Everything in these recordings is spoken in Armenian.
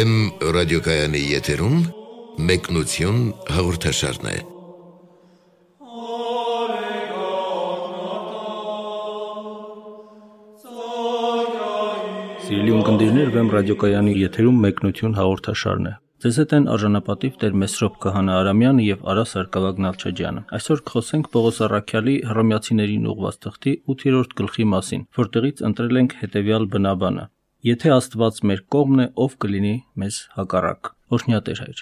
Վեմ ռադիոկայանի եթերում մեկնություն հաղորդաշարն է։ Սիրելի ունկնդիրներ, Վեմ ռադիոկայանի եթերում մեկնություն հաղորդաշարն է։ Ձեզ հետ են արժանապատիվ Տեր Մեսրոպ Կահանա Արամյանը եւ Արա Սարգսակյան Նալչաջյանը։ Այսօր կխոսենք Պողոս Առաքյալի Հռոմեացիներին ուղված թղթի 8-րդ գլխի մասին, որտեղից ընտրել ենք հետեւյալ բնաբանը. Եթե Աստված մեր կողմն է, ով կլինի մեզ հակառակ։ Օրհնյա Տեր հայր։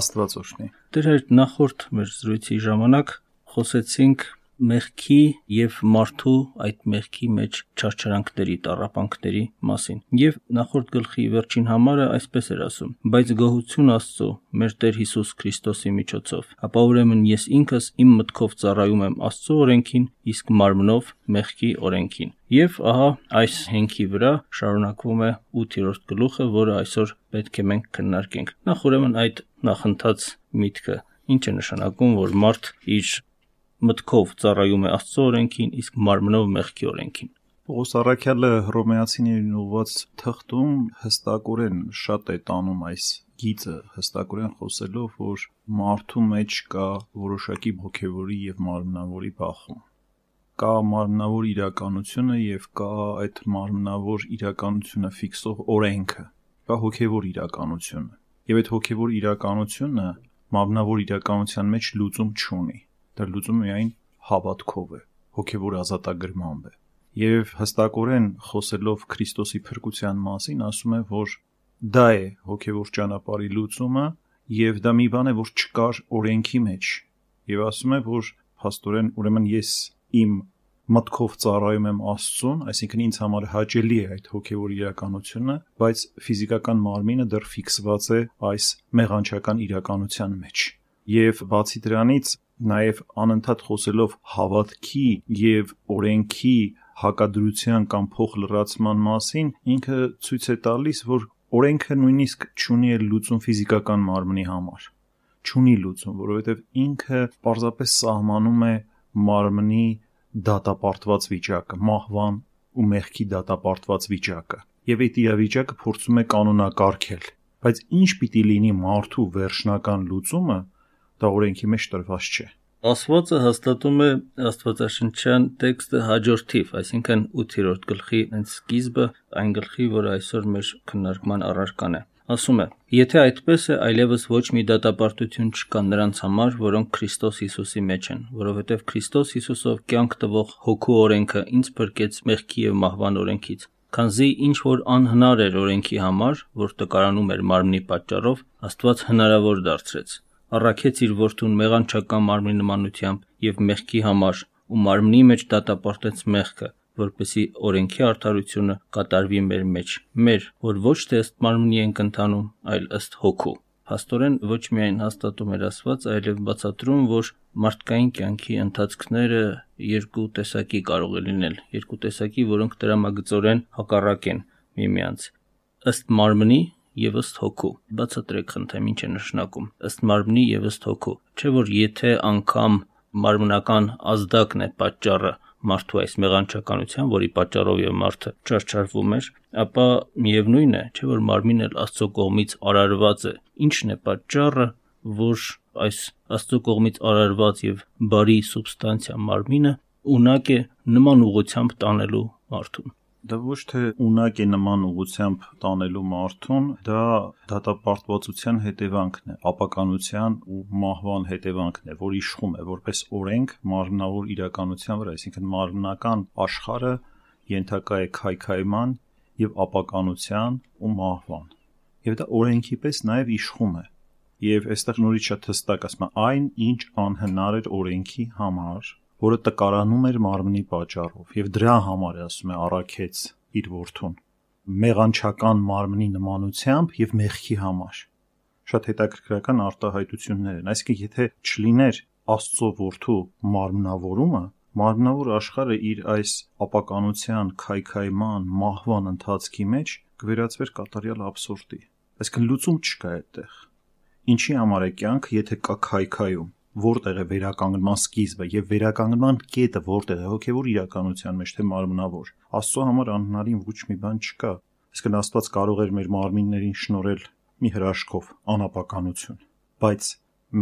Աստված օրհնի։ Տեր հայր նախորդ մեր զրույցի ժամանակ խոսեցինք մեղքի եւ մարդու այդ մեղքի մեջ չարչարանքների, տարապանքների մասին։ Եվ նախորդ գլխի վերջին համարը այսպես էր ասում. բայց գոհություն Աստծո մեր Տեր Հիսուս Քրիստոսի միջոցով։ Ապա ուրեմն ես ինքս իմ մտքով ծառայում եմ Աստծո օրենքին, իսկ մարմնով մեղքի օրենքին։ Եվ ահա այս հենքի վրա շարունակվում է 8-րդ գլուխը, որը այսօր պետք է մենք քննարկենք։ Նախ ուրեմն այդ նախընթաց միտքը ինչ է նշանակում, որ մարդ իր մտքով ծառայում է Աստծո օրենքին, իսկ մարմնով մեղքի օրենքին։ Պողոս Առաքյալը Հռոմեացիներին ուղված թղթում հստակորեն շատ է տանում այս գիծը, հստակորեն խոսելով, որ մարդու մեջ կա որոշակի հոգևորի եւ մարմնավորի բախում։ Կա մարմնավոր իրականությունը եւ կա այդ մարմնավոր իրականությունը ֆիքսող օրենքը, կա հոգևոր իրականությունը։ Եվ այդ հոգևոր իրականությունը մարմնավոր իրականության մեջ լուծում չունի դա լուծումը միայն հավատքով է, հոգևոր ազատագրմամբ է։ Եվ հստակորեն խոսելով Քրիստոսի փրկության մասին, ասում է, որ դա է հոգևոր ճանապարհի լուծումը եւ դա մի բան է, որ չկար օրենքի մեջ։ Եվ ասում է, որ փաստորեն ուրեմն ես իմ մտքով ծառայում եմ Աստծուն, այսինքն ինձ համար հաճելի է այդ հոգևոր իրականությունը, բայց ֆիզիկական մարմինը դեռ ֆիքսված է այս մեղանչական իրականության մեջ։ Եվ բացի դրանից նաև անընդհատ խոսելով հավատքի եւ օրենքի հակադրության կամ փոխլրացման մասին, ինքը ցույց է տալիս, որ օրենքը նույնիսկ չունի լուծում ֆիզիկական մարմնի համար։ Չունի լուծում, որովհետև ինքը պարզապես սահմանում է մարմնի դատապարտված վիճակը, մահվան ու մեղքի դատապարտված վիճակը։ Եվ այդ իրավիճակը փորձում է կանոնակարգել։ Բայց ինչ պիտի լինի մարդու վերջնական լուծումը, դա օրենքի մեջ տրված չէ։ Աստվածը հաստատում է Աստվածաշնչյան տեքստը հաջորդիվ, այսինքն 8-րդ գլխի հենց սկիզբը, այն գլխի, որը այսօր մեր քննարկման առարկան է։ Ասում է. Եթե այդպես է, այլևս ոչ մի դատապարտություն չկա նրանց համար, որոնք Քրիստոս Հիսուսի մեջ են, որովհետև Քրիստոս Հիսուսով կյանք տվող հոգու օրենքը ինձ փրկեց մեղքի եւ մահվան օրենքից քանզի ինչ որ անհնար էր օրենքի համար, որ տկարանում էր մարմնի պատճառով, Աստված հնարավոր դարձրեց առաքեց իր որդուն մեղանչական մարմնի նմանությամբ եւ մեղքի համար ու մարմնի մեջ դատապարտեց մեղքը, որպեսի օրենքի արդարությունը կատարվի մեր մեջ, մեր, որ ոչ թե ըստ մարմնի ենք ընթանում, այլ ըստ հոգու։ Փաստորեն ոչ միայն հաստատում էր ասված, այլև բացատրում, որ մարդկային կյանքի ընթացքները երկու տեսակի կարող է լինել, երկու տեսակի, որոնք դրամագծորեն հակառակ են միմյանց։ Ըստ մարմնի եւ ըստ հոգու։ Բացատրեք խնդրեմ ինչ է նշանակում ըստ մարմնի եւ ըստ հոգու։ Չէ որ եթե անգամ մարմնական ազդակն է պատճառը մարդու այս մեղանչականության, որի պատճառով եւ մարդը չարչարվում էր, ապա միևնույն է, չէ որ մարմինը Աստծո կողմից արարված է։ Ինչն է պատճառը, որ այս Աստծո կողմից արարված եւ բարի սուբստանցիա մարմինը ունակ է նման ուղությամբ տանելու մարդուն։ Դա ոչ թե ունակ է նման ուղությամբ տանելու մարդուն, դա դատապարտվածության հետևանքն է, ապականության ու մահվան հետևանքն է, որ իշխում է որպես օրենք մարմնավոր իրականության վրա, այսինքն մարմնական աշխարհը ենթակա է քայքայման եւ ապականության ու մահվան։ Եվ դա օրենքի պես նաեւ իշխում է։ Եվ այստեղ նորից շատ հստակ ասում այն, ինչ անհնար էր օրենքի համար, որը տկարանում էր մարմնի պատճառով եւ դրա համար ասում է առաքեց իր որդուն. Մեղանչական մարմնի նմանությամբ եւ մեղքի համար շատ հետաքրքրական արտահայտություններ են այսինքն եթե չլիներ աստծո որդու մարմնավորումը մարմնավոր աշխարհը իր այս ապականության քայքայման մահվան ընթացքի մեջ կվերածվեր կատարյալ абսուրդի այսինքն լուծում չկա այդտեղ ինչի համար է կյանք եթե կա քայքայում որտեղ է վերականգնման սկիզբը եւ վերականգնման կետը որտեղ է հոգեվոր իրականության մեջ թե մարմնավոր աստծո համար անհնարին ոչ մի բան չկա իսկ Աստված կարող էր մեր մարմիններին շնորել մի հրաշքով անապականություն, բայց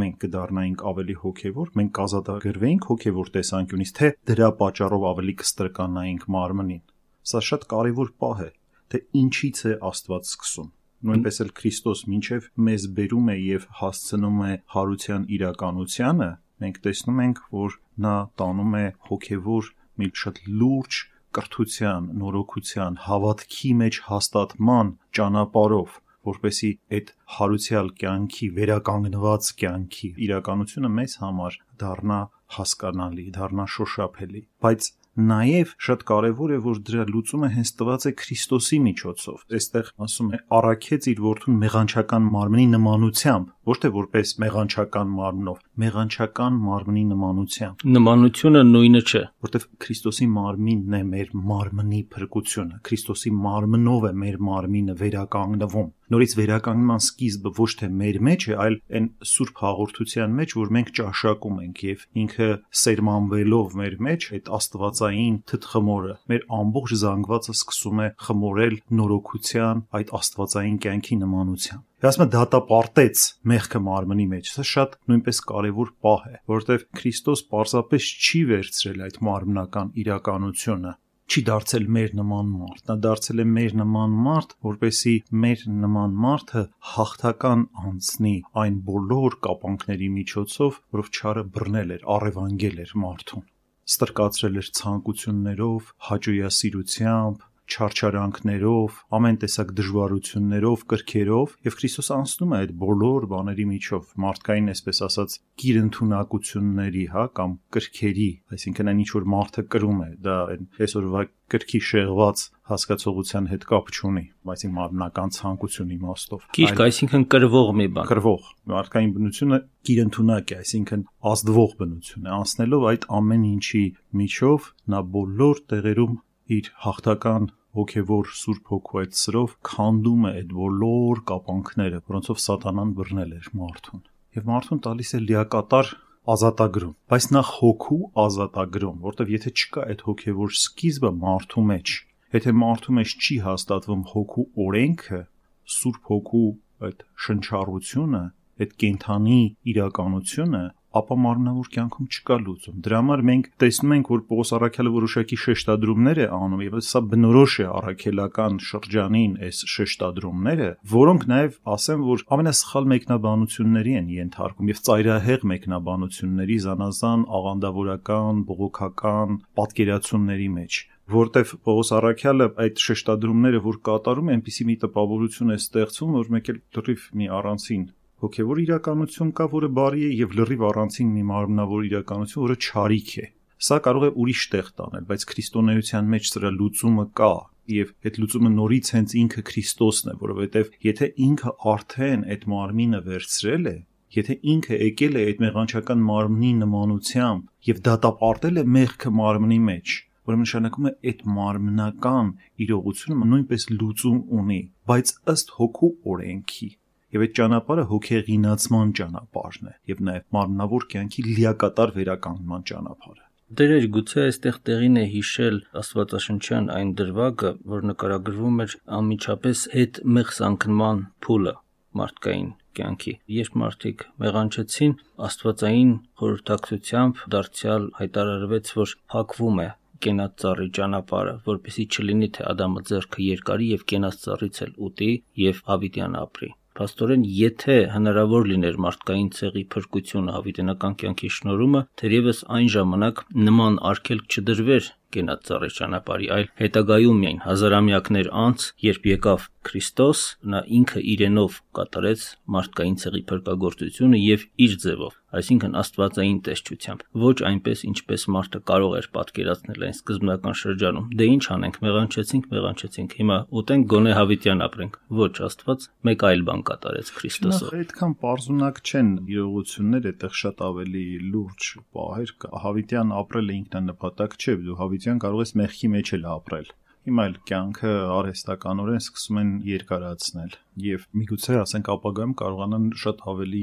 մենք կդառնայինք ավելի հոգևոր, մենք կազատագրվեինք հոգևոր տեսանկյունից, թե դրա պատճառով ավելի կստրկանայինք մարմնին։ Սա շատ կարևոր պահ է, թե ինչից է Աստված սկսում։ Նույնպես էլ Քրիստոս մինչև մեզ բերում է եւ հասցնում է հարության իրականությանը, մենք տեսնում ենք, որ նա տանում է հոգևոր մի շատ լուրջ կրթության, նորոգության, հավատքի մեջ հաստատման ճանապարով, որպեսի այդ հարուցյալ կյանքի, վերականգնված կյանքի իրականությունը մեզ համար դառնա հասկանալի, դառնա շոշափելի։ Բայց Նաև շատ կարևոր է, որ դրա լուծումը հենց տված է Քրիստոսի միջոցով։ Այստեղ ասում է առաքեց իր որդուն մեղանչական մարմնի նմանությամբ, ոչ թե որպես մեղանչական մարմնով, մեղանչական մարմնի նմանությամբ։ Նմանությունը նույնը չէ, որտեղ Քրիստոսի մարմինն է մեր մարմնի փրկությունը։ Քրիստոսի մարմնով է մեր մարմինը վերականգնվում նորից վերականգնման սկիզբը ոչ թե մեր մեջ է, այլ այն սուրբ հաղորդության մեջ, որ մենք ճաշակում ենք եւ ինքը սերմանվելով մեր մեջ այդ աստվածային թթխմորը մեր ամբողջ զանգվածը սկսում է խմորել նորոգության այդ աստվածային կյանքի նմանությամբ։ է դատապարտեց մեղքը մարմնի մեջ։ Սա շատ նույնպես կարևոր պահ է, որովհետև Քրիստոս պարզապես չի վերցրել այդ մարմնական իրականությունը, չի դարձել մեր նման մարդ։ Նա դարձել է մեր նման մարդ, որպեսի մեր նման մարդը հաղթական անցնի այն բոլոր կապանքների միջոցով, որով չարը բռնել էր, առևանգել էր մարդուն ստրկացրել էր ցանկություններով, հաճոյասիրությամբ, չարչարանքներով, ամեն տեսակ դժվարություններով, կրքերով եւ Քրիստոս անցնում է այդ բոլոր բաների միջով մարդկային, այսպես ասած, գիրընդունակությունների, հա, կամ կրքերի, այսինքն այն ինչ որ մարդը կրում է, դա այն այսօրվա կրքի շեղված հասկացողության հետ կապ չունի, իմ մարմնական ցանկություն իմաստով։ Գիրք, այսինքն կրվող մի բան։ Կրվող։ Մարդկային բնությունը գիրընդունակ է, այսինքն ազդվող բնություն է։ Անցնելով այդ ամեն ինչի միջով նա բոլոր տեղերում իր հաղթական հոգևոր Սուրբ Հոգու այդ սրով քանդում է այդ բոլոր կապանքները, որոնցով սատանան բռնել էր մարդուն։ Եվ մարդուն տալիս է լիակատար ազատագրում, բայց նախ հոգու ազատագրում, որտեվ եթե չկա այդ հոգևոր սկիզբը մարդու մեջ, եթե մարդու մեջ չի հաստատվում հոգու օրենքը, Սուրբ Հոգու այդ շնչառությունը, այդ կենթանի իրականությունը, ապա մարմնավոր կյանքում չկա լուծում։ Դրա համար մենք տեսնում ենք, որ Պողոս Արաքյալը որոշակի շեշտադրումներ է անում եւ սա բնորոշ է առաքելական շրջանին այս շեշտադրումները, որոնք նաեւ ասեմ, որ ամենասխալ մեկնաբանությունների են ենթարկում եւ ծայրահեղ մեկնաբանությունների զանազան աղանդավորական, բողոքական պատկերացումների մեջ որտեվ Պողոս Արաքյալը այդ շեշտադրումները որ կատարում է, այնպիսի մի տպավորություն է ստեղծում, որ մեկ էլ դրիվ մի առանցին հոգևոր իրականություն կա, որը բարի է եւ լրիվ առանցին մի մարմնավոր իրականություն, որը չարիք է։ Սա կարող է ուրիշ տեղ տանել, բայց քրիստոնեության մեջ սրա լուծումը կա եւ այդ լուծումը նորից հենց ինքը Քրիստոսն է, որովհետեւ եթե ինքը արդեն այդ մարմինը վերցրել է, եթե ինքը եկել է այդ մեղանչական մարմնի նմանությամբ եւ դատապարտել է մեղքը մարմնի մեջ, որը նշանակում է այդ մարմնական իրողությունը նույնպես լուծում ունի, բայց ըստ հոգու օրենքի Եվ այդ ճանապարհը հոգեղինացման ճանապարհն է եւ նաեւ մարմնավոր կյանքի լիակատար վերականգնման ճանապարհը։ Դերեր գուցե այստեղ տեղին է հիշել Աստվածաշնչյան այն դրվագը, որ նկարագրվում էր անմիջապես այդ մեղսանկնման փուլը մարդկային կյանքի։ Երբ մարդիկ մեղանչեցին, Աստվածային խորհրդակցությամբ դարձյալ հայտարարվեց, որ փակվում է կենաց ծառի ճանապարհը, որպեսի չլինի թե Ադամը ձեռքը երկարի եւ կենաց ծառից էլ ուտի եւ հավիտյան ապրի փաստորեն եթե հնարավոր լիներ մարդկային ցեղի փրկությունը հավիտենական կյանքի շնորհումը, թերևս այն ժամանակ նման արգելք չդրվեր կենաց ծառի ճանապարհի, այլ հետագայում միայն հազարամյակներ անց, երբ եկավ Քրիստոս, նա ինքը իրենով կատարեց մարդկային ցեղի փրկagorցությունը եւ իր ձևով, այսինքն աստվածային տեսչությամբ, ոչ այնպես ինչպես մարդը կարող էր պատկերացնել այն սկզբնական շրջանում։ Դե ինչ անենք, մեղանչեցինք, մեղանչեցինք, հիմա ուտենք գոնե հավիտյան ապրենք։ Ոչ, Աստված մեկ այլ բան կատարեց Քրիստոսը։ Այդքան པարզունակ չեն իրողությունները, այդտեղ շատ ավելի լուրջ պահեր կա։ Հավիտյան ապրելը ինքնանպատակ չէ, դու հավիտյան կարող ես մեղքի մեջ էլ ապրել հիմա էլ կյանքը արհեստականորեն սկսում են երկարացնել եւ միգուցե ասենք ապագայում կարողանան շատ ավելի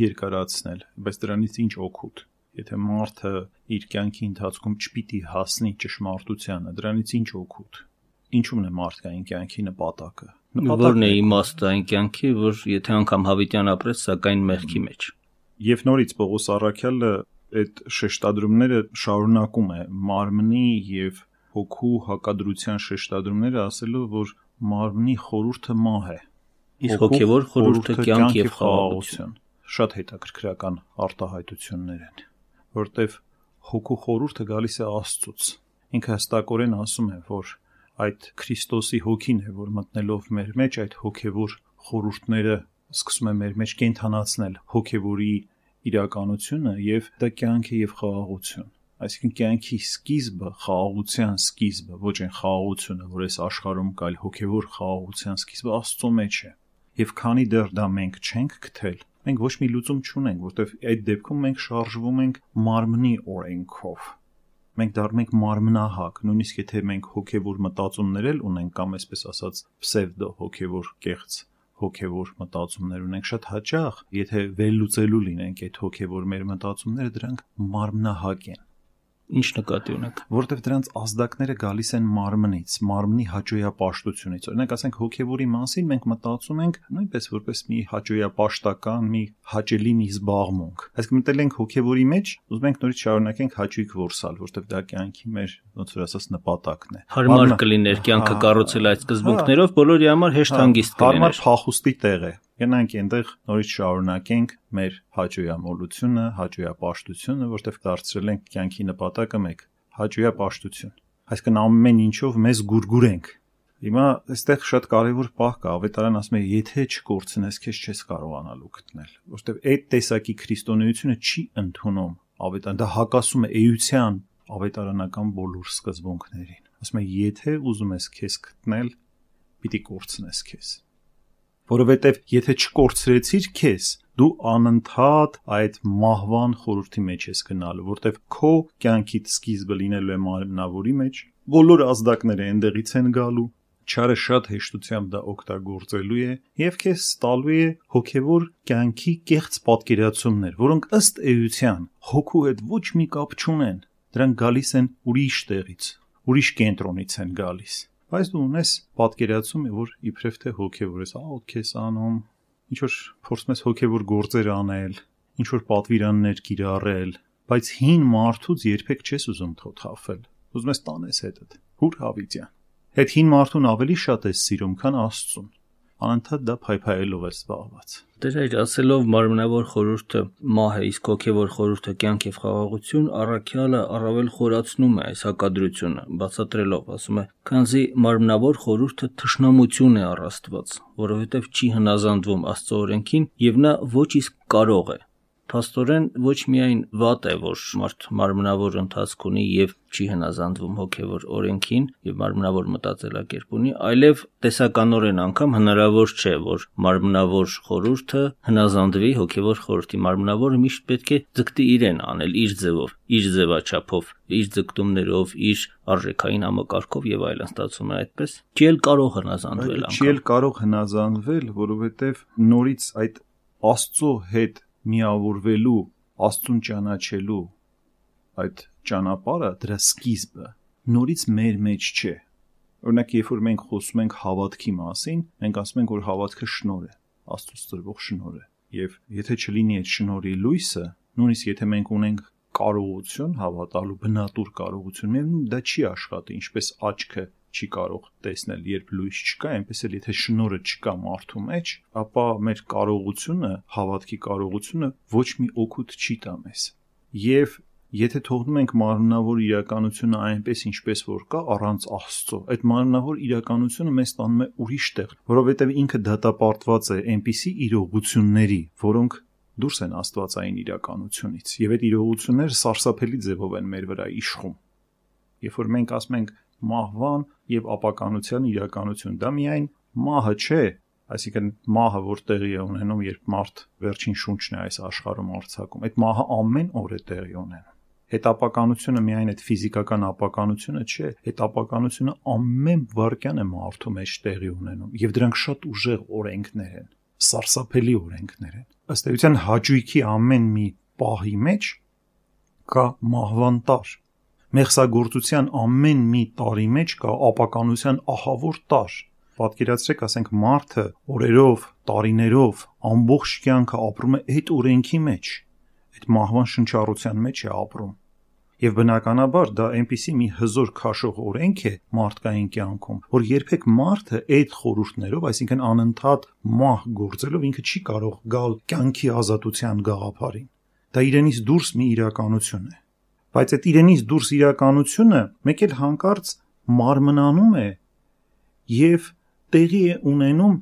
երկարացնել, բայց դրանից ինչ օգուտ։ Եթե մարդը իր կյանքի ընթացքում չպիտի հասնի ճշմարտությանը, դրանից ինչ օգուտ։ Ինչու՞մն է մարդկային կյանքի նպատակը։ Որն է իմաստը այն կյանքի, որ եթե անգամ հավիտյան ապրես, սակայն մեղքի մեջ։ Եվ նորից Պողոս Արաքյալը այդ շեշտադրումները շարունակում է մարմնի եւ հոգու հակադրության շեշտադրումները ասելով, որ մարմնի խորուրդը մահ է։ Իսկ հոգեվոր խորուրդը կյանք եւ խաղաղություն։ Շատ հետաքրքրական արտահայտություններ են, որտեվ հոգու խորուրդը գալիս է Աստծուց։ Ինքը հստակորեն ասում է, որ այդ Քրիստոսի հոգին է, որ մտնելով մեր մեջ այդ հոգևոր խորհուրդները սկսում է մեր մեջ կենթանացնել հոգևորի իրականությունը եւ դա կյանք է եւ խաղաղություն այսինքն կյանքի սկիզբը խաղաղության սկիզբը ոչ այն խաղաղությունը որ այս աշխարհում կա այլ հոգևոր խաղաղության սկիզբը աստծո մեջ է եւ քանի դեռ դա մենք չենք գտել մենք ոչ մի լուծում չունենք որտեվ այդ դեպքում մենք շարժվում ենք մարմնի օրենքով մենք դառնում ենք մարմնահակ, նույնիսկ եթե մենք հոգևոր մտածումներ էլ ունենք կամ այսպես ասած պսևդո հոգևոր կեղծ հոգևոր մտածումներ ունենք շատ հաճախ, եթե վերլուծելու լինենք այդ հոգևոր մեր մտածումները, դրանք մարմնահակ են Ինչ նկատի ունեք։ Որտեվ դրանց ազդակները գալիս են մարմնից, մարմնի հաճոյապաշտությունից։ Օրինակ, ասենք հոգևորի մասին մենք մտածում ենք նույնպես որպես մի հաճոյապաշտական, մի հաճելի մի զբաղմունք։ Այսինքն մտել ենք հոգևորի մեջ, ուզում ենք նորից շարունակենք հաճույք որսալ, որտեվ դա կյանքի մեր ոնց որ ասած նպատակն է։ Հարմար կլիներ կյանքը կառուցել այդ սկզբունքներով, բոլորի համար հեշտ հանգիստ կլիներ։ Հարմար փախուստի տեղ է գնանք այնտեղ նորից շարունակենք մեր հաճույամոլությունը, հաճույապաշտությունը, որտեղ դարձրել ենք կյանքի նպատակը մեկ՝ հաճույապաշտություն։ Այսինքն ամեն ինչով մեզ գուրգուրենք։ Հիմա այստեղ շատ կարևոր պահ կա, ավետարան ասում է, եթե չկորցնես, քեզ չես կարողանալու գտնել, որտեղ այդ տեսակի քրիստոնեությունը չի ընդունում ավետարան, դա հակասում է էության ավետարանական բոլոր սկզբունքներին։ Ասում է, եթե ուզում ես քեզ գտնել, պիտի կորցնես քեզ որովհետև եթե չկորցրեցիր քեզ, դու անընդհատ այդ մահվան խորհրդի մեջ ես գնալու, որտեվ քո կյանքիդ սկիզբը լինելու է մարմնավորի մեջ, բոլոր ազդակները այնտեղից են գալու, չարը շատ հեշտությամբ դա օգտագործելու է եւ քեզ տալու է հոգեվոր կյանքի կեղծ պատկերացումներ, որոնք ըստ էության հոգու հետ ոչ մի կապ չունեն։ Դրանք գալիս են ուրիշ տեղից, ուրիշ կենտրոնից են գալիս բայց դու ունես պատկերացում, որ իբրև թե հոգևոր ես, ահա քեզ անում, ինչ որ փորձում ես հոգևոր գործեր անել, ինչ որ պատվիրաններ կիրառել, բայց հին մարդուց երբեք չես ուզում թոթափել։ Ուզում ես տանես հետդ։ Հուր հավիտյան։ Հետ հին մարդուն ավելի շատ ես սիրում, քան Աստծուն անընդհատ դա փայփայելով է զբաղված։ Դեր այդ ասելով մարմնավոր խորհուրդը մահ է, իսկ հոգևոր խորհուրդը կյանք եւ խաղաղություն, առաքյալը առավել խորացնում է այս հակադրությունը, բացատրելով, ասում է. «Քանզի մարմնավոր խորհուրդը թշնամություն է առ Աստված, որովհետև չի հնազանդվում Աստծո օրենքին եւ նա ոչ իսկ կարող է, Փաստորեն ոչ միայն վատ է, որ մարդ մարմնավոր ընթացք ունի եւ չի հնազանդվում հոգեվոր օրենքին եւ մարմնավոր մտածելակերպ ունի, այլև տեսականորեն անգամ հնարավոր չէ, որ մարմնավոր խորհուրդը հնազանդվի հոգեվոր խորհրդի մարմնավորը միշտ պետք է ձգտի իրեն անել իր ձևով, իր ձևաչափով, իր ձգտումներով, իր արժեքային համակարգով եւ այլն ստացվում է այդպես։ Չի էլ կարող հնազանդվել անգամ։ Չի էլ կարող հնազանդվել, որովհետեւ նորից այդ Աստծո հետ միավորվելու, Աստծուն ճանաչելու այդ ճանապարհը դրա սկիզբը նորից մեր մեջ չէ։ Օրինակ, երբ որ մենք խոսում ենք հավատքի մասին, մենք ասում ենք, որ հավատքը շնոր է, Աստծուց տրվող շնոր է։ Եվ եթե չլինի այդ շնորի լույսը, նույնիսկ եթե մենք ունենք կարողություն հավատալու բնատուր կարողություն, դա չի աշխատի, ինչպես աչքը չի կարող տեսնել, երբ լույս չկա, այնպես էլ եթե շնորը չկա մարդու մեջ, ապա մեր կարողությունը, հավատքի կարողությունը ոչ մի օգուտ չի տա մեզ։ Եվ եթե թողնում ենք մարմնավոր իրականությունը այնպես ինչպես որ կա առանց Աստծո, այդ մարմնավոր իրականությունը մեզ տանում է ուրիշ տեղ, որովհետև ինքը դատապարտված է այնպիսի իրողությունների, որոնք դուրս են աստվածային իրականությունից եւ այդ իրողությունները սարսափելի ձևով են մեր վրա իշխում երբ որ մենք ասում ենք մահվան եւ ապականության իրականություն։ Դա միայն մահը չէ, այսինքն մահը որ տեղի է ունենում, երբ մարդ վերջին շունչն է այս աշխարհում արցակում։ Այդ մահը ամեն օր է տեղի ունենում։ Հետապականությունը միայն այդ ֆիզիկական ապականությունը չէ, հետապականությունը ամեն վարքյան է մարդու մեջ տեղի ունենում եւ դրանք շատ ուժեղ օրենքներ են, սարսափելի օրենքներ են։ Ըստ էության հաճույքի ամեն մի պահի մեջ կա մահվան տար մեղսագործության ամեն մի տարի մեջ կա ապականության ահավոր տար, Պատկերացրեք, ասենք մարդը օրերով, տարիներով ամբողջ կյանքը ապրում է այդ օրենքի մեջ, այդ մահվան շնչառության մեջ է ապրում Եվ բնականաբար դա այնպիսի մի հզոր քաշող օրենք է մարդկային կյանքում, որ երբեք մարդը այդ խորհուրդներով, այսինքն անընդհատ մահ գործելով ինքը չի կարող գալ կյանքի ազատության գաղափարին։ Դա իրենից դուրս մի իրականություն է։ Բայց այդ իրենից դուրս իրականությունը մեկ էլ հանկարծ մարմնանում է եւ տեղի է ունենում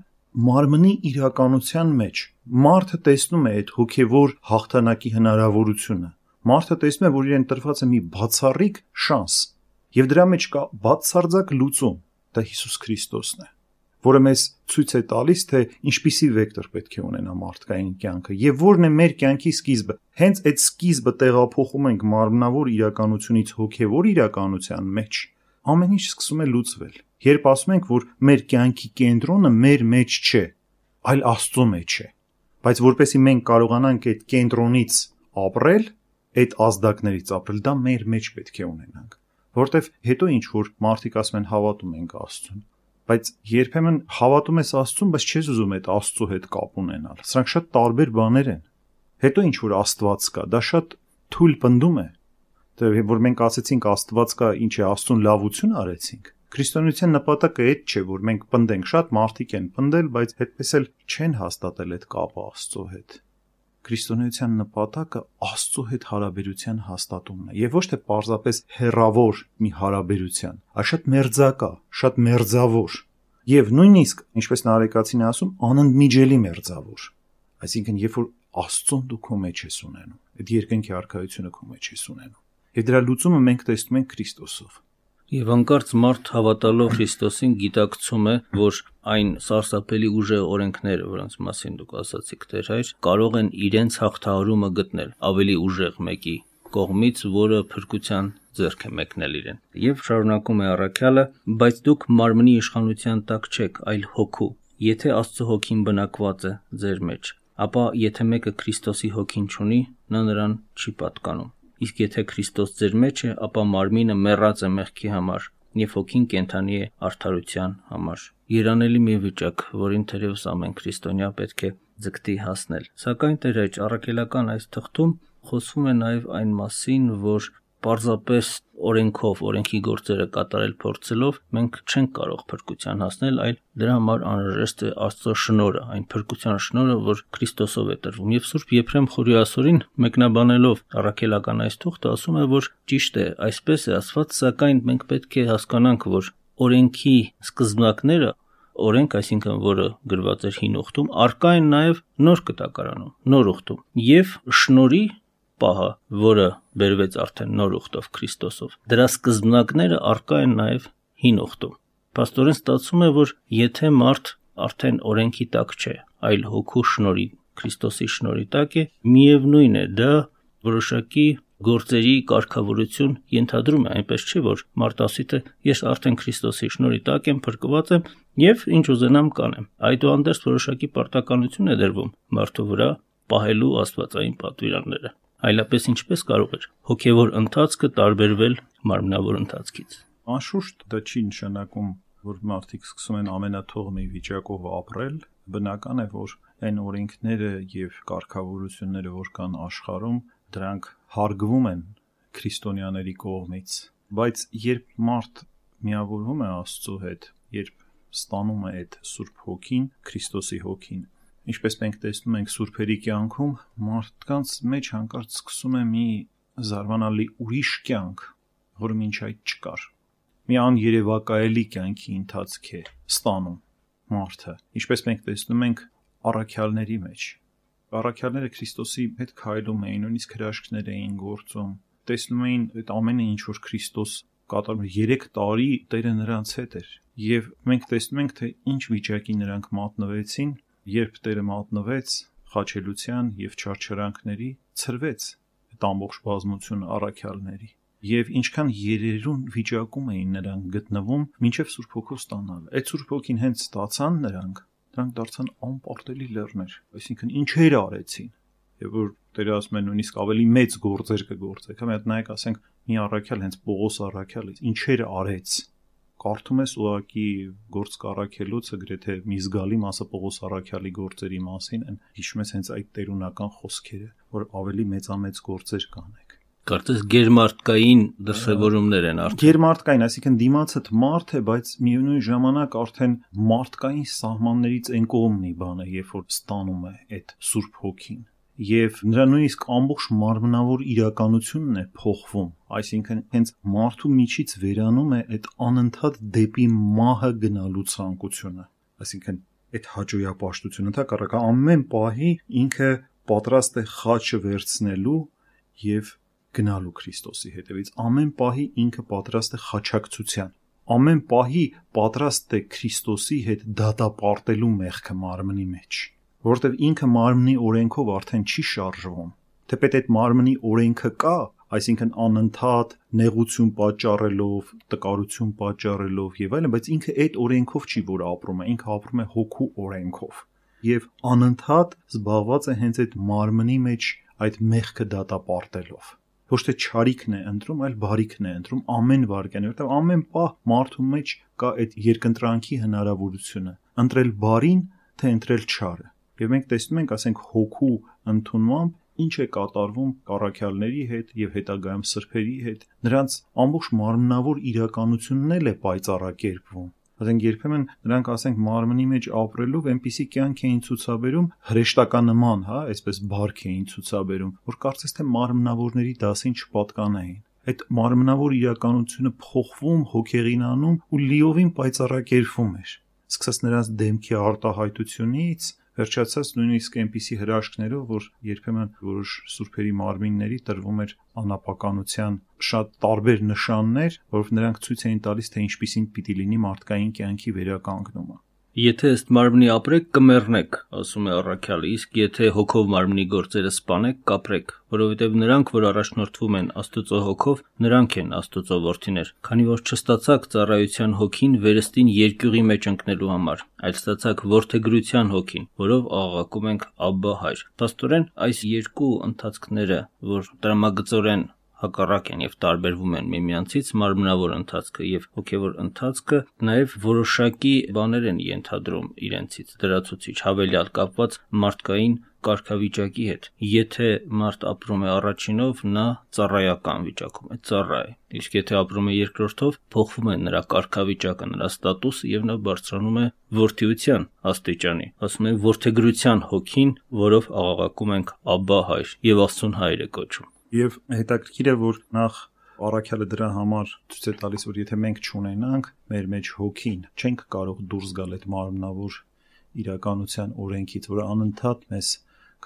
մարմնի իրականության մեջ։ Մարդը տեսնում է այդ հոգևոր հաղթանակի հնարավորությունը մարդը տեսնում է, որ իրեն տրված է մի բացառիկ շանս, եւ դրա մեջ կա բացարձակ լուծում, դա Հիսուս Քրիստոսն է, որը մեզ ցույց է տալիս, թե ինչպիսի վեկտոր պետք է ունենա մարդկային կյանքը եւ որն է մեր կյանքի սկիզբը։ Հենց այդ սկիզբը տեղափոխում ենք մարմնավոր իրականությունից հոգեվոր իրականության մեջ, ամեն ինչ սկսում է լուծվել։ Երբ ասում ենք, որ մեր կյանքի կենտրոնը մեր մեջ չէ, այլ Աստծո մեջ է, բայց որpեսի մենք կարողանանք այդ կենտրոնից ապրել, այդ ազդակներից ապրել, դա մեր մեջ պետք է ունենանք։ Որտեվ հետո ինչ որ մարդիկ ասում են հավատում ենք Աստծուն, բայց երբեմն հավատում ես Աստծուն, բայց չես ուզում այդ Աստծո հետ կապ ունենալ։ Սրանք շատ տարբեր բաներ են։ Հետո ինչ որ Աստված կա, դա շատ թույլ պնդում է։ Դե որ մենք ասեցինք Աստված կա, ինչ է Աստծուն լավություն արեցինք։ Քրիստոնեության նպատակը այդ չէ, որ մենք պնդենք, շատ մարդիկ են պնդել, բայց այդպես էլ չեն հաստատել այդ կապը Աստծո հետ քրիստոնեության նպատակը Աստծո հետ հարաբերության հաստատումն է եւ ոչ թե պարզապես հերավոր մի հարաբերության, այլ շատ մերձակա, շատ մերձավոր եւ նույնիսկ ինչպես Նարեկացին ասում, անընդմիջելի մերձավոր։ Այսինքն, երբ որ Աստծուն դու քո մեջ ես ունենում, այդ երկնքի արքայությունը քո մեջ ես ունենում։ Եվ դրա լուծումը մենք տեսնում ենք Քրիստոսով։ Եվ անկարծ մարդ հավատալով Քրիստոսին գիտակցում է, որ այն սարսափելի ուժեղ օրենքները, որոնց մասին դուք ասացիք Տեր հայր, կարող են իրենց հաղթահարումը գտնել ավելի ուժեղ մեկի կողմից, որը փրկության ձեռք է մեկնել իրեն։ Եվ շարունակում է առաքյալը, բայց դուք մարմնի իշխանության տակ չեք, այլ հոգու։ Եթե Աստծո հոգին բնակված է ձեր մեջ, ապա եթե մեկը Քրիստոսի հոգին ունի, նա նրան չի պատկանում իսկ եթե Քրիստոս ձեր մեջ է, ապա մարմինը մեռած է մեղքի համար, եւ հոգին կենթանի է արդարության համար։ Երանելի մի վիճակ, որին թերևս ամեն քրիստոնյա պետք է ձգտի հասնել։ Սակայն Տեր այջ առաքելական այս թղթում խոսվում է նաև այն մասին, որ պարզապես օրենքով, օրենքի գործերը կատարել փորձելով մենք չենք կարող փրկության հասնել, այլ դրա համար անհրաժեշտ է Աստծո շնորհը, այն փրկության շնորհը, որ Քրիստոսով է տրվում։ Եվ Սուրբ Եփրեմ Խորիասորին մեկնաբանելով առաքելական այս թուղթը ասում է, որ ճիշտ է, այսպես է ասված, սակայն մենք պետք է հասկանանք, որ օրենքի սկզբնակները օրենք, այսինքն որը գրված էր հին ուխտում, արկա են նաև նոր կտակարանում, նոր ուխտում։ Եվ շնորի պահը, որը բերվեց արդեն նոր ուխտով Քրիստոսով։ Դրա սկզբնակները արկա են նաև հին ուխտում։ Պաստորեն ստացվում է, որ եթե մարդ արդեն օրենքի տակ չէ, այլ հոգու շնորհի, Քրիստոսի շնորհի տակ է, միևնույն է, դա որոշակի գործերի կարգավորություն ենթադրում է, այնպես չէ, որ մարդ ասի թե ես արդեն Քրիստոսի շնորհի տակ եմ, փրկված եմ եւ ինչ ուզենամ կանեմ։ Այդուհանդերձ որոշակի պարտականություն է դրվում մարդու վրա պահելու աստվածային պատվիրանները այլապես ինչպես կարող էր հոգևոր ընթացքը տարբերվել մարմնավոր ընթացքից։ Անշուշտ դա չի նշանակում, որ մարդիկ սկսում են ամենաթողմի վիճակով ապրել, բնական է, որ այն օրենքները եւ կարգավորությունները, որ կան աշխարհում, դրանք հարգվում են քրիստոնյաների կողմից, բայց երբ մարդ միավորվում է Աստծո հետ, երբ ստանում է այդ Սուրբ Հոգին, Քրիստոսի Հոգին, ինչպես մենք տեսնում ենք սուրբերի կյանքում, մարդկանց մեջ հանկարծ սկսում է մի զարմանալի ուրիշ կյանք, որը մինչ այդ չկար։ Մի աներևակայելի կյանքի ընթացք է ստանում մարդը, ինչպես մենք տեսնում ենք առաքյալների մեջ։ Առաքյալները Քրիստոսի հետ քայլում էին, նույնիսկ հրաշքներ էին գործում, տեսնում էին այդ ամենը, ինչ որ Քրիստոս կատարում 3 տարի Տերը նրանց հետ էր։ Եվ մենք տեսնում ենք, թե ինչ վիճակի նրանք մատնվեցին երբ Տերը մատնվեց խաչելության եւ չարչարանքների, ծրվեց այդ ամբողջ բազմությունը առաքյալների եւ ինչքան երերուն վիճակում էին նրանք գտնվում մինչև Սուրբ Հոգու ստանալ։ Այդ Սուրբ Հոգին հենց ստացան նրանք, դրանք դարձան անպարտելի լեռներ, այսինքն ինչեր արեցին։ Եվ որ Տերը ասում է նույնիսկ ավելի մեծ գործեր կգործեք։ Հա հատ նայեք, ասենք մի առաքյալ հենց Պողոս առաքյալից ինչեր արեց կարդում ես ուղակի գործ կարակելոցը գրեթե մի զգալի մասը Պողոս Արաքյալի գործերի մասին են հիշում ես հենց այդ տերունական խոսքերը որ ավելի մեծամեծ գործեր կանեք Կարծես գերմարտկային դրսևորումներ են արդեն։ Գերմարտկային, այսինքն դիմացդ մարդ է, բայց միևնույն ժամանակ արդեն մարդկային սահմաններից են կողմն է բանը, երբ որ ստանում է այդ Սուրբ Հոգին եւ նրա նույնիսկ ամբողջ մարմնավոր իրականությունն է փոխվում այսինքն հենց մարդու միջից վերանում է այդ անընդհատ դեպի մահը գնալու ցանկությունը այսինքն այդ հաջողապաշտությունը դա կարակա ամեն պահի ինքը պատրաստ է խաչը վերցնելու եւ գնալու Քրիստոսի հետևից ամեն պահի ինքը պատրաստ է խաչակցության ամեն պահի պատրաստ է Քրիստոսի հետ դատապարտելու մեղքը մարմնի մեջ որովհետև ինքը մարմնի օրենքով արդեն չի շարժվում։ Թեպետ այդ մարմնի օրենքը կա, այսինքն անընդհատ նեղություն պատճառելով, տկարություն պատճառելով եւ այլն, բայց ինքը այդ օրենքով չի որ ապրում է, ինքը ապրում է հոգու օրենքով։ Եվ անընդհատ զբաղված է հենց այդ մարմնի մեջ այդ մեղքը դատապարտելով ոչ թե ճարիքն է ընտրում, այլ բարիքն է ընտրում ամեն վարքյանը, որտեղ ամեն պահ մարդու մեջ կա այդ երկընտրանքի հնարավորությունը՝ ընտրել բարին, թե ընտրել չարը եւ մենք տեսնում ենք, ասենք հոգու ընդունմամբ ինչ է կատարվում կարաքյալների հետ եւ հետագայում սրբերի հետ նրանց ամբողջ մարմնավոր իրականությունն էլ է պայծառակերպվում ասենք երբեմն նրանք ասենք մարմնի մեջ ապրելով այնպիսի կյանք էին ցուցաբերում հրեշտականման, հա, այսպես բարք էին ցուցաբերում, որ կարծես թե մարմնավորների դասին չպատկանային այդ մարմնավոր իրականությունը փոխվում, հոգեղինանում ու լիովին պայծառակերպվում էր։ Սկսած նրանց դեմքի արտահայտությունից, վերջացած նույնիսկ այնպիսի հրաշքներով, որ երբեմն որոշ սուրբերի մարմինների տրվում էր անապականության շատ տարբեր նշաններ, որով նրանք ցույց էին տալիս, թե ինչպիսին պիտի լինի մարդկային կյանքի վերականգնումը։ Եթե ըստ մարմնի ապրեք, կմեռնեք, ասում է առաքյալը, իսկ եթե հոգով մարմնի գործերը սپانեք, կապրեք, որովհետև նրանք, որ առաջնորդվում են Աստծո հոգով, նրանք են Աստծո որդիներ, քանի որ չստացաք ծառայության հոգին վերստին երկյուղի մեջ ընկնելու համար, այլ ստացաք որդեգրության հոգին, որով աղաղակում ենք Աբբա հայր։ Աստորեն այս երկու ընթացքները, որ դրամագծորեն հակառակ են եւ տարբերվում են միմյանցից մարմնավոր ընթացքը եւ հոգեվոր ընթացքը նաեւ որոշակի բաներ են ենթադրում իրենցից դրացուցիչ հավելյալ կապված մարդկային կարգավիճակի հետ։ Եթե մարդ ապրում է առաջինով, նա ծառայական վիճակում է, ծառայ է։ Իսկ եթե ապրում է երկրորդով, փոխվում է նրա կարգավիճակը, նրա ստատուսը եւ նա բարձրանում է որդիության աստիճանի։ Ասում են որդեգրության հոգին, որով աղաղակում ենք Աբբա հայր եւ Աստծուն հայր է կոչում։ Եվ հետաքրքիր է, որ նախ Արաքյալը դրա համար ցույց է տալիս, որ եթե մենք չունենանք մեր մեջ հոգին, չենք կարող դուրս գալ այդ մարմնավոր իրականության օրենքից, որը անընդհատ մեզ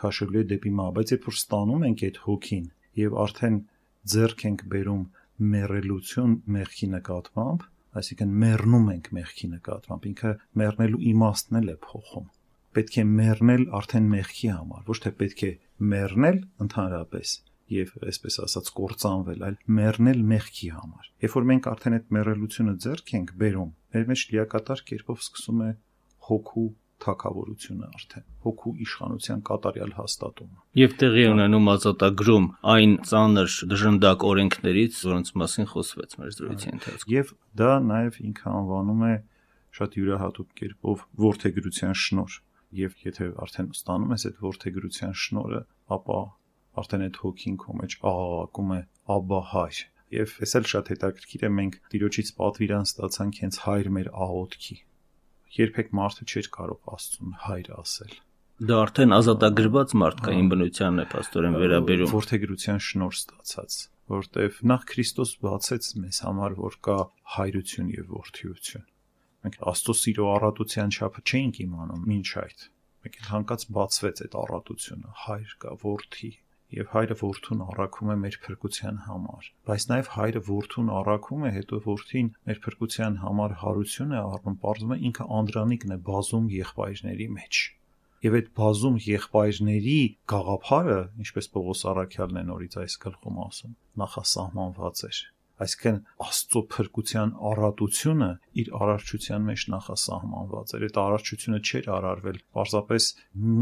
քաշելու է դեպի մահ, բայց երբ որ ստանում ենք այդ հոգին եւ արդեն ձեռք ենք բերում մեռելություն մեղքի նկատմամբ, այսինքն մեռնում ենք մեղքի նկատմամբ, ինքը մեռնելու իմաստն էլ է փոխում պետք է մեռնել արդեն մեղքի համար, ոչ թե պետք է մեռնել ընդհանրապես եւ այսպես ասած կործանվել, այլ մեռնել մեղքի համար։ Երբ որ մենք արդեն այդ մեռելությունը ձեռք ենք բերում, մեր մեջ լիակատար կերպով սկսում է հոգու թակավորությունը արդեն հոգու իշխանության կատարյալ հաստատումը եւ տեղի ունենում ազատագրում այն ծանր դժնդակ օրենքներից, որոնց մասին խոսվեց մեր զրույցի ընթացքում եւ դա նաեւ ինքը անվանում է շատ յուրահատուկ կերպով ворթեգրության շնոր եւ եթե արդեն ստանում ես այդ ворթեգրության շնորը, ապա արդեն այդ հոգին քո մեջ աղաղակում է աբա հայր եւ ես էլ շատ հետաքրքիր է մենք տիրոջից պատվիրան ստացանք հենց հայր մեր աղոթքի երբեք մարդը չէր կարող աստծուն հայր ասել դա արդեն ազատագրված մարդկային բնությանն է աստորեն վերաբերում որթեգրության շնոր ստացած որտեվ նախ Քրիստոս բացեց մեզ համար որ կա հայրություն եւ որդիություն մենք աստծո սիրո առատության չափը չէինք իմանում ոչ այդ մեկ էլ հանկարծ բացվեց այդ առատությունը հայր կա որդի եւ հայրը որդուն առաքում է մեր փրկության համար բայց նաեւ հայրը որդուն առաքում է հետո որդին մեր փրկության համար հարություն է առնում բարձում է ինքը անդրանիկն է բազում եղբայրների մեջ եւ այդ բազում եղբայրների գաղափարը ինչպես Պողոս Արաքյալն է նորից այս գլխում ասում նախասահմանված էր այսինքն Աստծո փրկության առատությունը իր արարչության մեջ նախասահմանված էր։ Այդ արարչությունը չէր արարվել պարզապես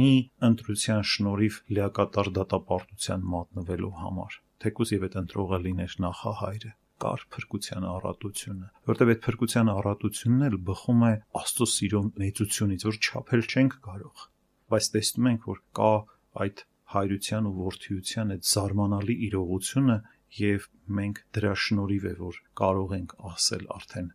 մի ընտրության շնորհիվ լիակատար դատապարտության մատնվելու համար։ Թեկուզ եւ այդ ընտրողը լիներ նախահայրը։ կար փրկության առատությունը, որտեղ այդ փրկության առատությունն էլ բխում է Աստծո սիրո մեծությունից, որ չափել չենք կարող։ Բայց տեսնում ենք, որ կա այդ հայրության ու որդիության այդ զարմանալի իրողությունը եւ մենք դրա շնորհիվ է որ կարող ենք ասել արդեն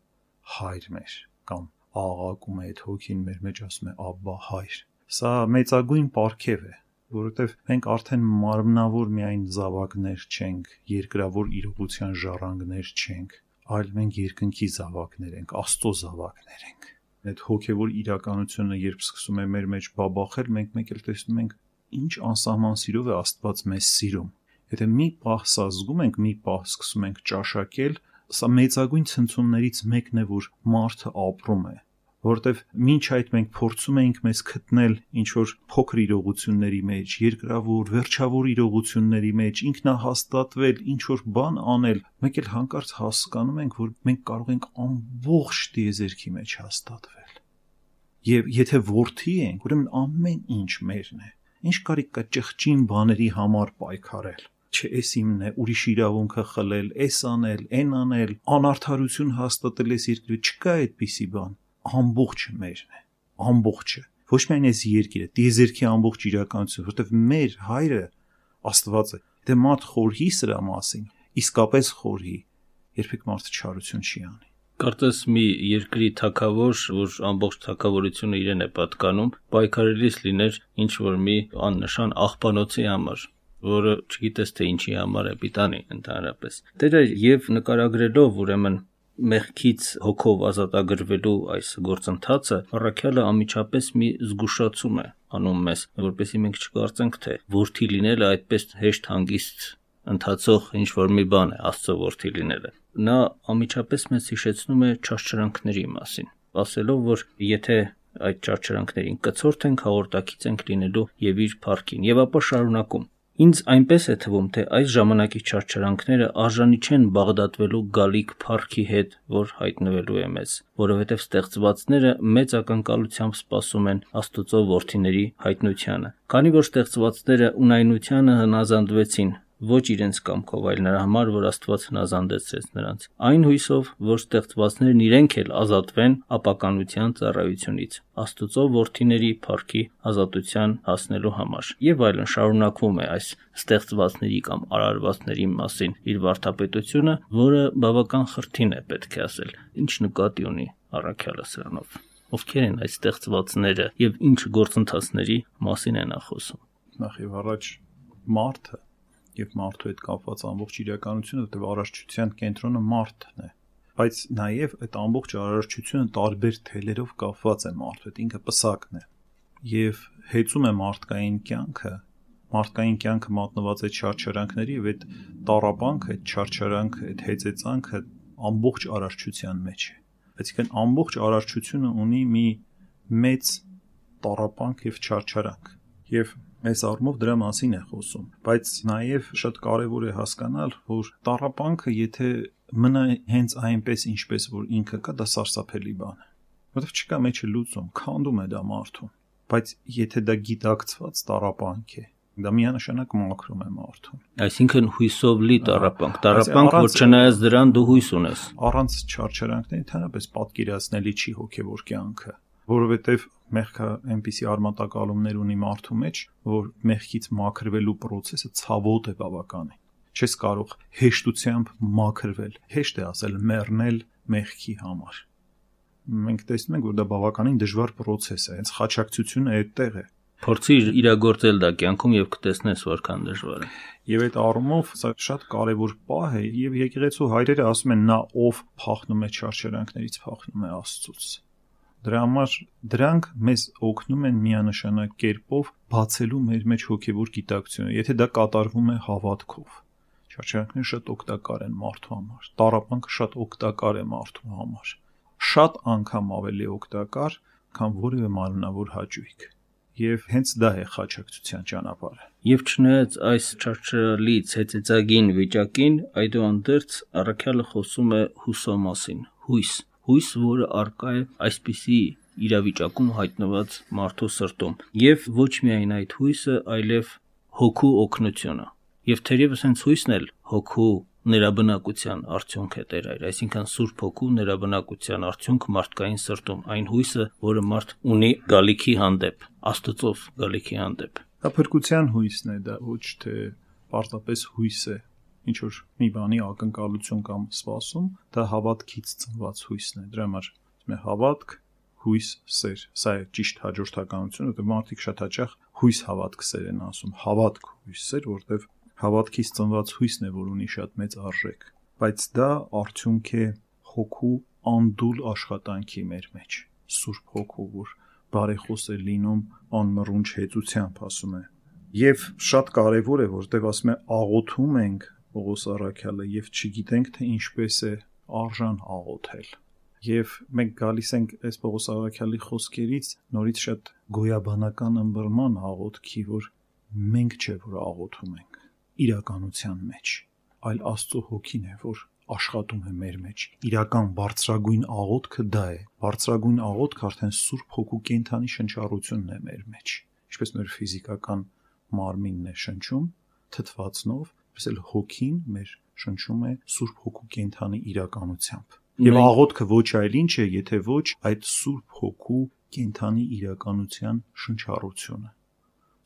հայր մեր կամ աղաղակում է այդ հոգին մեր մեջ ասում է աբա հայր սա մեծագույն պարգև է որովհետև մենք արդեն մարմնավոր միայն զավակներ չենք, երկրավոր իրողության ժառանգներ չենք, այլ մենք երկնքի զավակներ ենք, Աստծո զավակներ ենք։ Այդ հոգևոր իրականությունը, երբ սկսում է մեր մեջ բաբախել, մենք մեկ էլ տեսնում ենք ինչ անսահման սիրով է Աստված մեզ սիրում։ Եթե մի պահ սա զգում ենք, մի պահ սկսում ենք ճաշակել, սա մեծագույն ցնցումներից մեկն է, որ մարդը ապրում է որովհետև ոչ այդ մենք փորձում էինք մեզ գտնել ինչ որ փոքր իրողությունների մեջ, երկրավոր, վերջավոր իրողությունների մեջ, ինքնահաստատվել, ինչ որ բան անել, մեկ էլ հանկարծ հասկանում ենք, որ մենք կարող ենք ամբողջ դիեզերքի մեջ հաստատվել։ Եվ եթե worth-ի ենք, ուրեմն ամեն ինչ մերն է։ Ինչ կարիք կա ճղճին բաների համար պայքարել չէ, էս իմն է, ուրիշ իրավունքը խլել, էս անել, այն անել, անարթարություն հաստատել էս երկրի, չկա այդպիսի բան ամբողջը մերն է, ամբողջը։ Ոչ միայն այս երկիրը, դիեզերքի ամբողջ իրականությունը, որովհետև մեր հայրը Աստված է։ Դե մարդ խորհի սրա մասին, իսկապես խորհի, երբեք մարդը չարություն չի անի։ Կարծես մի երկրի թակավոր, որ ամբողջ թակավորությունը իրեն է պատկանում, պայքարելիս լիներ ինչ որ մի աննշան աղբանոցի համար, որը չգիտես թե ինչի համար է պիտանի ընդհանրապես։ Դերը եւ նկարագրելով ուրեմն մեղքից հոգով ազատագրվելու այս գործընթացը առաքյալը ամիջապես մի զգուշացում է անում մեզ, որպեսզի մենք չկարծենք թե ворթի լինելը այդպես հեշտ հանգիստ ընթացող ինչ որ մի բան է աստծո ворթի լինելը։ Նա ամիջապես մեզ հիշեցնում է ճաշճրանքների մասին, ասելով որ եթե այդ ճարչրանքներին կծորթ ենք հաղորդակից ենք լինելու եւ իր парքին եւ ապա շարունակում Ինձ այնպես է թվում, թե այս ժամանակի չարչարանքները արժանի չեն Բաղդադվելու գալիք Փարքի հետ, որ հայտնվելու է մեզ, որովհետև ստեղծվածները մեծ ակնկալությամբ սպասում են Աստուծո որդիների հայտնությանը։ Քանի որ ստեղծվածները ունայնությանը հնազանդվեցին ոչ իրենց կամքով, այլ նրա համար, որ Աստված հնազանդեցրեց նրանց։ Այն հույսով, որ ստեղծվածներն իրենք էլ ազատվեն ապականության ծառայությունից, Աստուծո որդիների փառքի ազատության հասնելու համար։ Եվ այլն շարունակվում է այս ստեղծվածների կամ արարվածների մասին իր վարդապետությունը, որը բավական խրթին է պետք է ասել։ Ինչ նկատի ունի առաքյալը սրանով ովքեր են այս ստեղծվածները եւ ինչ գործընթացների մասին են խոսում։ Նախ եւ առաջ մարդը եւ մարդու հետ կապված ամբողջ իրականությունը, որտեղ առարչության կենտրոնը մարդն է բայց նաև այդ ամբողջ արարչությունը տարբեր թելերով կապված է մարդու հետ, ինքը պսակն է եւ հեծում է մարդկային կյանքը մարդկային կյանքը մատնված է չարչարանքների եւ այդ տարապանքը, այդ չարչարանքը, այդ հեծեցանքը ամբողջ արարչության մեջ է այսինքն ամբողջ արարչությունը ունի մի մեծ տարապանք եւ չարչարանք եւ այս առումով դրա մասին է խոսում բայց նաև շատ կարևոր է հասկանալ որ տարապանքը եթե մնա հենց այնպես ինչպես որ ինքը կա դա սարսափելի բան է որովհետև չկա մեջը լուծում քանդում է դա մարդուն բայց եթե դա գիտակցված տարապանք է դա միանշանակ մաքրում է մարդուն այսինքն հույսով լի տարապանք տարապանք որ չնայած դրան դու հույս ունես առանց չարչարանքների ընդհանրապես պատկերացնելի չի հոգևոր կյանքը որովհետև մեղքը այնպիսի արմատակալումներ ունի մարդու մեջ, որ մեղքից մաքրվելու process-ը ցավոտ է բավականին։ Չես կարող հեշտությամբ մաքրվել։ Հեշտ է ասել մեռնել մեղքի համար։ Մենք տեսնում ենք, որ դա բավականին դժվար process է, հենց խաչակցությունը այդտեղ է։ Փորձիր իրագործել դա կյանքում եւ կտեսնես որքան դժվար է։ Եվ այդ առումով սա շատ կարևոր պահ է եւ եկեղեցու հայրերը ասում են նա ով փախնում է չարչարանքներից փախնում է Աստծուց Դրա համար դրանք մեզ օգնում են միանշանակ կերպով բացելու մեր մեջ հոգևոր գիտակցությունը, եթե դա կատարվում է հավատքով։ Չարչարանքները շատ օգտակար են մարդու համար։ Տարապանքը շատ օգտակար է մարդու համար։ Շատ անգամ ավելի օգտակար, քան որևէ մարմնավոր հաճույք եւ հենց դա է խաչակցության ճանապարհը։ Եվ չնայած այս չարչարալից հեծեծագին վիճակին, այդուհանդերձ առաքյալը խոսում է հուսո մասին, հույս, հույս, որը արկա է այսպիսի իրավիճակում հայտնված մարդու սրտում եւ ոչ միայն այդ հույսը, այլև հոգու օգնությունը։ Եվ թերևս հենց հույսն էլ հոգու ներաբնակության արդյունք է Տեր այր, այսինքն Սուրբ Հոգու ներաբնակության արդյունք մարդկային սրտում, այն հույսը, որը մարդ ունի գալիքի հանդեպ, Աստծով գալիքի հանդեպ։ Դա փրկության հույսն է, դա ոչ թե պարտապես հույս է, ինչ որ մի բանի ակնկալություն կամ սպասում, դա հավատքից ծնված հույսն է։ Դրա համար մե հավատք, հույս, սեր։ Սա է ճիշտ հաջորդականությունը, որտեղ մարդիկ շատ հաճախ հույս հավատք սեր են ասում, հավատք հույս սեր, որտեղ հավատքից ծնված հույսն է, որ ունի շատ մեծ արժեք, բայց դա արդյունք է հոգու անդուլ աշխատանքի մեր մեջ։ Սուրբ հոգու, որ բարեխոս է լինում անմռունչ հեծությամբ, ասում է։ Եվ շատ կարևոր է, որտեղ ասում է աղոթում ենք Պողոս Արաքյալը եւ չգիտենք թե ինչպես է արժան աղոթել եւ մենք գալիս ենք այս Պողոս Արաքյալի խոսքերից նորից շատ գոյաբանական ըմբռնման աղոթքի, որ մենք չէ որ աղոթում ենք իրականության մեջ, այլ Աստծո հոգին է, որ աշխատում է մեր մեջ։ Իրական բարձրագույն աղոթքը դա է։ Բարձրագույն աղոթքը արդեն Սուրբ Հոգու կենթանի շնչառությունն է մեր մեջ։ Ինչպես մեր ֆիզիկական մարմինն է շնչում թթվածնով, այնպես էլ հոգին մեր շնչում է Սուրբ Հոգու կենթանի իրականությամբ։ Եվ աղոթքը ոչ այլ ինչ է, եթե ոչ այդ Սուրբ Հոգու կենթանի իրականության շնչառությունը։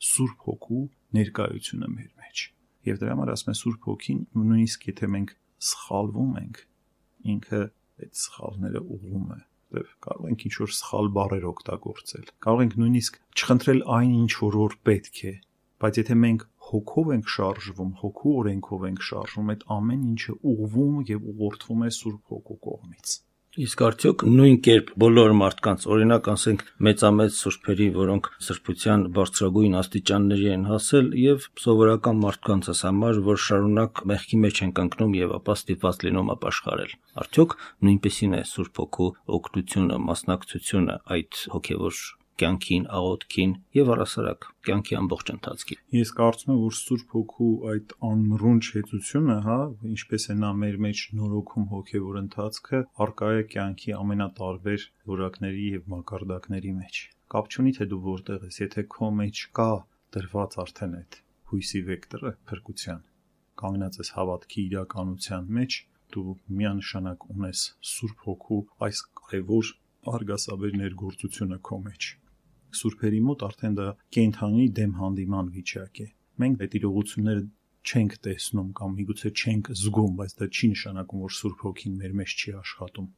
Սուրբ Հոգու ներկայությունը մեր մեջ եւ դրա համար ասում է Սուրբ Հոգին նույնիսկ եթե մենք սխալվում ենք ինքը այդ սխալները ուղում է եւ կարող ենք ինչ որ սխալ բառեր օգտագործել կարող ենք նույնիսկ չխնդրել այն ինչ որ որ պետք է բայց եթե մենք հոգով ենք շարժվում հոգու օրենքով ենք շարժվում այդ ամեն ինչը ուղվում եւ ուղղորդվում է Սուրբ Հոգու կողմից Իսկ արդյոք նույն կերպ բոլոր մարդկանց, օրինակ ասենք մեծամեծ սուրբերի, որոնք սրբության բարձրագույն աստիճանների են հասել, եւ սովորական մարդկանցս համար, որ շարունակ մեղքի մեջ են կանգնում եւ ապա ստիպված լինում ապաշխարել։ Արդյոք նույնպեսին է Սուրբ Հոգու օգնությունը, մասնակցությունը այդ հոգեվոր կյանքին, աղոթքին եւ առասարակ կյանքի ամբողջ ընթացքին։ Ես կարծում եմ, որ Սուրբ Հոգու այդ անմռունչ հեծությունը, հա, ինչպես է նա մեր մեջ նորոգում հոգեվոր ընթացքը, արկա է կյանքի ամենատարբեր որակների եւ մակարդակների մեջ։ Կապ չունի թե դու որտեղ ես, եթե քո մեջ կա դրված արդեն այդ հույսի վեկտորը փրկության, կանգնած ես հավատքի իրականության մեջ, դու միանշանակ ունես Սուրբ Հոգու այս կարևոր արգասաբեր ներգործությունը քո մեջ սուրբերի մոտ արդեն դա կենթանի դեմ հանդիման վիճակ է։ Մենք այդ իրողությունները չենք տեսնում կամ միգուցե չենք զգում, բայց դա չի նշանակում, որ Սուրբ Հոգին մեր մեջ չի աշխատում։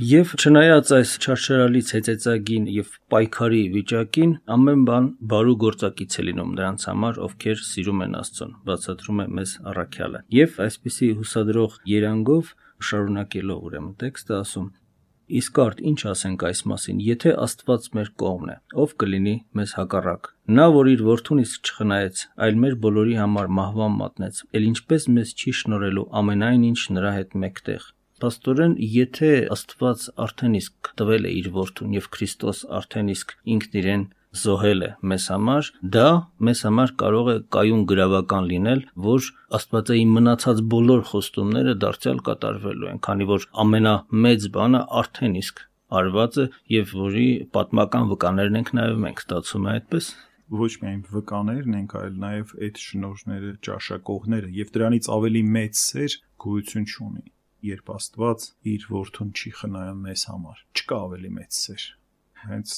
Եվ չնայած այս չարչարալից հեծեծագին եւ պայքարի վիճակին, ամեն բան բարու գործակից է լինում նրանց համար, ովքեր սիրում են Աստծուն, բացատրում է մեզ առաքյալը։ Եվ այսպիսի հուսադրող երանգով շարունակելով ուրեմն տեքստը ասում. Իսկ արդ ինչ ասենք այս մասին, եթե Աստված մեր կողմն է, ով կլինի մեզ հակառակ։ Նա, որ իր որդուն իսկ չխնայեց, այլ մեր բոլորի համար մահվան մատնեց, ել ինչպես մեզ չի շնորելու ամենայն ինչ նրա հետ մեկտեղ։ Պաստորեն, եթե Աստված արդեն իսկ տվել է իր որդուն եւ Քրիստոս արդեն իսկ ինքն իրեն զոհել է մեզ համար, դա մեզ համար կարող է կայուն գրավական լինել, որ Աստվածային մնացած բոլոր խոստումները դարձյալ կատարվելու են, քանի որ ամենամեծ բանը արդեն իսկ արված է եւ որի պատմական վկաներն ենք նաեւ մենք ստացում է այդպես ոչ միայն վկաներն ենք, այլ նաև այդ շնորհները, ճաշակողները եւ դրանից ավելի մեծ սեր գոյություն չունի երբ Աստված իր որդուն չի խնայում մեզ համար չկա ավելի մեծ սեր հենց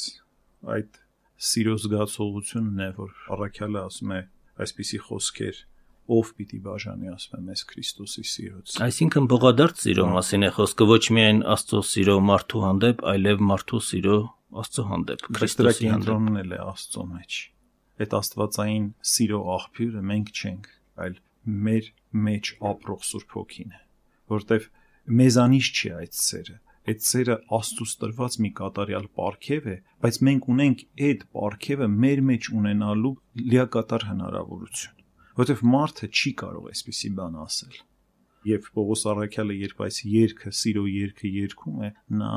այդ սիրո զգացողությունն է, որ առաքյալը ասում է այսպիսի խոսքեր ով պիտի բաժանի ասում է մեզ Քրիստոսի սիրոց։ Այսինքն բողադարձ սիրո մասին է խոսքը ոչ միայն Աստծո սիրո մարդու հանդեպ, այլև մարդու սիրո Աստծո հանդեպ, Քրիստոսի հանդեպ էլ է Աստծո մեջ։ Այդ աստվածային սիրո աղբյուրը մենք չենք, այլ մեր մեջ ապրող Սուրբ Հոգին է, որտեվ մեզանից չի այդ սերը այդ սերը Աստծուց տրված մի կատարյալ պարգև է, բայց մենք ունենք այդ պարգևը մեր մեջ ունենալու լիակատար հնարավորություն, որովհետև մարդը չի կարող այսպիսի բան ասել։ Եվ Պողոս Արաքյալը երբ այս երգը, սիրո երգը երգում է, նա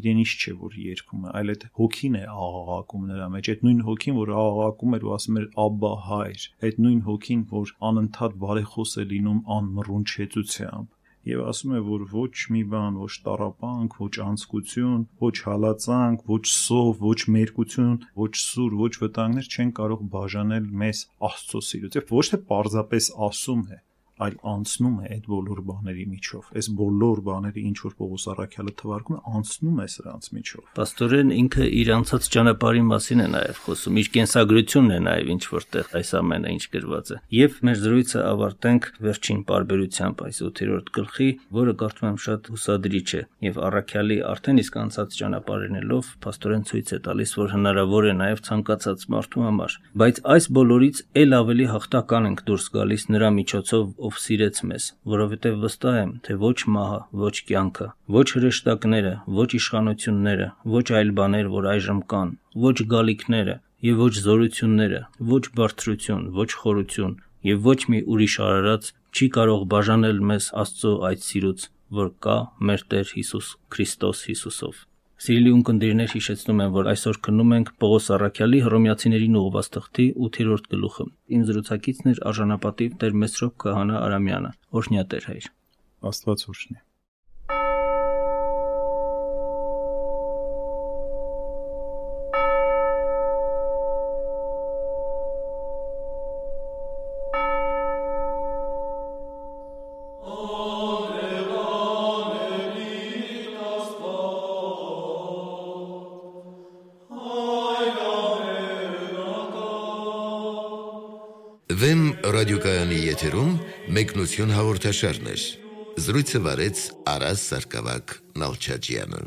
իրենից չէ որ երգում է, այլ այդ հոգին է աղաղակում նրա մեջ, այդ նույն հոգին, որ աղաղակում էր ու ասում էր Աբբա հայր, այդ նույն հոգին, որ անընդհատ բարեխոս է լինում անմռունչ հեծությամբ եւ ասում է որ ոչ մի բան ոչ տարապանք ոչ անցկություն ոչ հալածանք ոչ սով ոչ մերկություն ոչ սուր ոչ վտանգներ չեն կարող բաժանել մեզ աստծո սիրուց եւ ոչ թե պարզապես ասում է այլ անցնում է այդ բոլոր բաների միջով։ Այս բոլոր բաները ինչ որ Պողոս Արաքյալը թվարկում է, անցնում է սրանց միջով։ Պաստորեն ինքը իր անցած ճանապարհի մասին է նաև խոսում, իր կենսագրությունն է նաև ինչ որտեղ այս ամենը ինչ գրված է։ Եվ մեր զրույցը ավարտենք վերջին բարբերությամբ այս 8-րդ գլխի, որը կարծում եմ շատ հուսադրիչ է եւ Արաքյալի արդեն իսկ անցած ճանապարհինելով Պաստորեն ցույց է տալիս, որ հնարավոր է նաև ցանկացած մարդու համար։ Բայց այս բոլորից ել ավելի հաղթական ենք դուրս գալիս նրա միջոցով, ով սիրեց մեզ, որովհետև վստահ եմ, թե ոչ մահը, ոչ կյանքը, ոչ հրեշտակները, ոչ իշխանությունները, ոչ այլ բաներ, որ այժմ կան, ոչ գալիքները եւ ոչ զորությունները, ոչ բարձրություն, ոչ խորություն եւ ոչ մի ուրիշ արարած չի կարող բաժանել մեզ Աստծո այդ սիրուց, որ կա մեր Տեր Հիսուս Քրիստոս Հիսուսով։ Սիրելի ունկնդիրներ, հիշեցնում եմ, որ այսօր քննում ենք Պողոս Առաքյալի Հռոմեացիներին ուղված թղթի 8-րդ գլուխը։ Իմ զրուցակիցն էր արժանապատիվ Տեր Մեսրոպ Քահանա Արամյանը։ Օրհնյա Տեր հայր։ Աստված օրհնի։ մեկնություն հաղորդաշարներ։ Զրույցը վարեց Արաս Սարգսակյան Նալչաջյանը։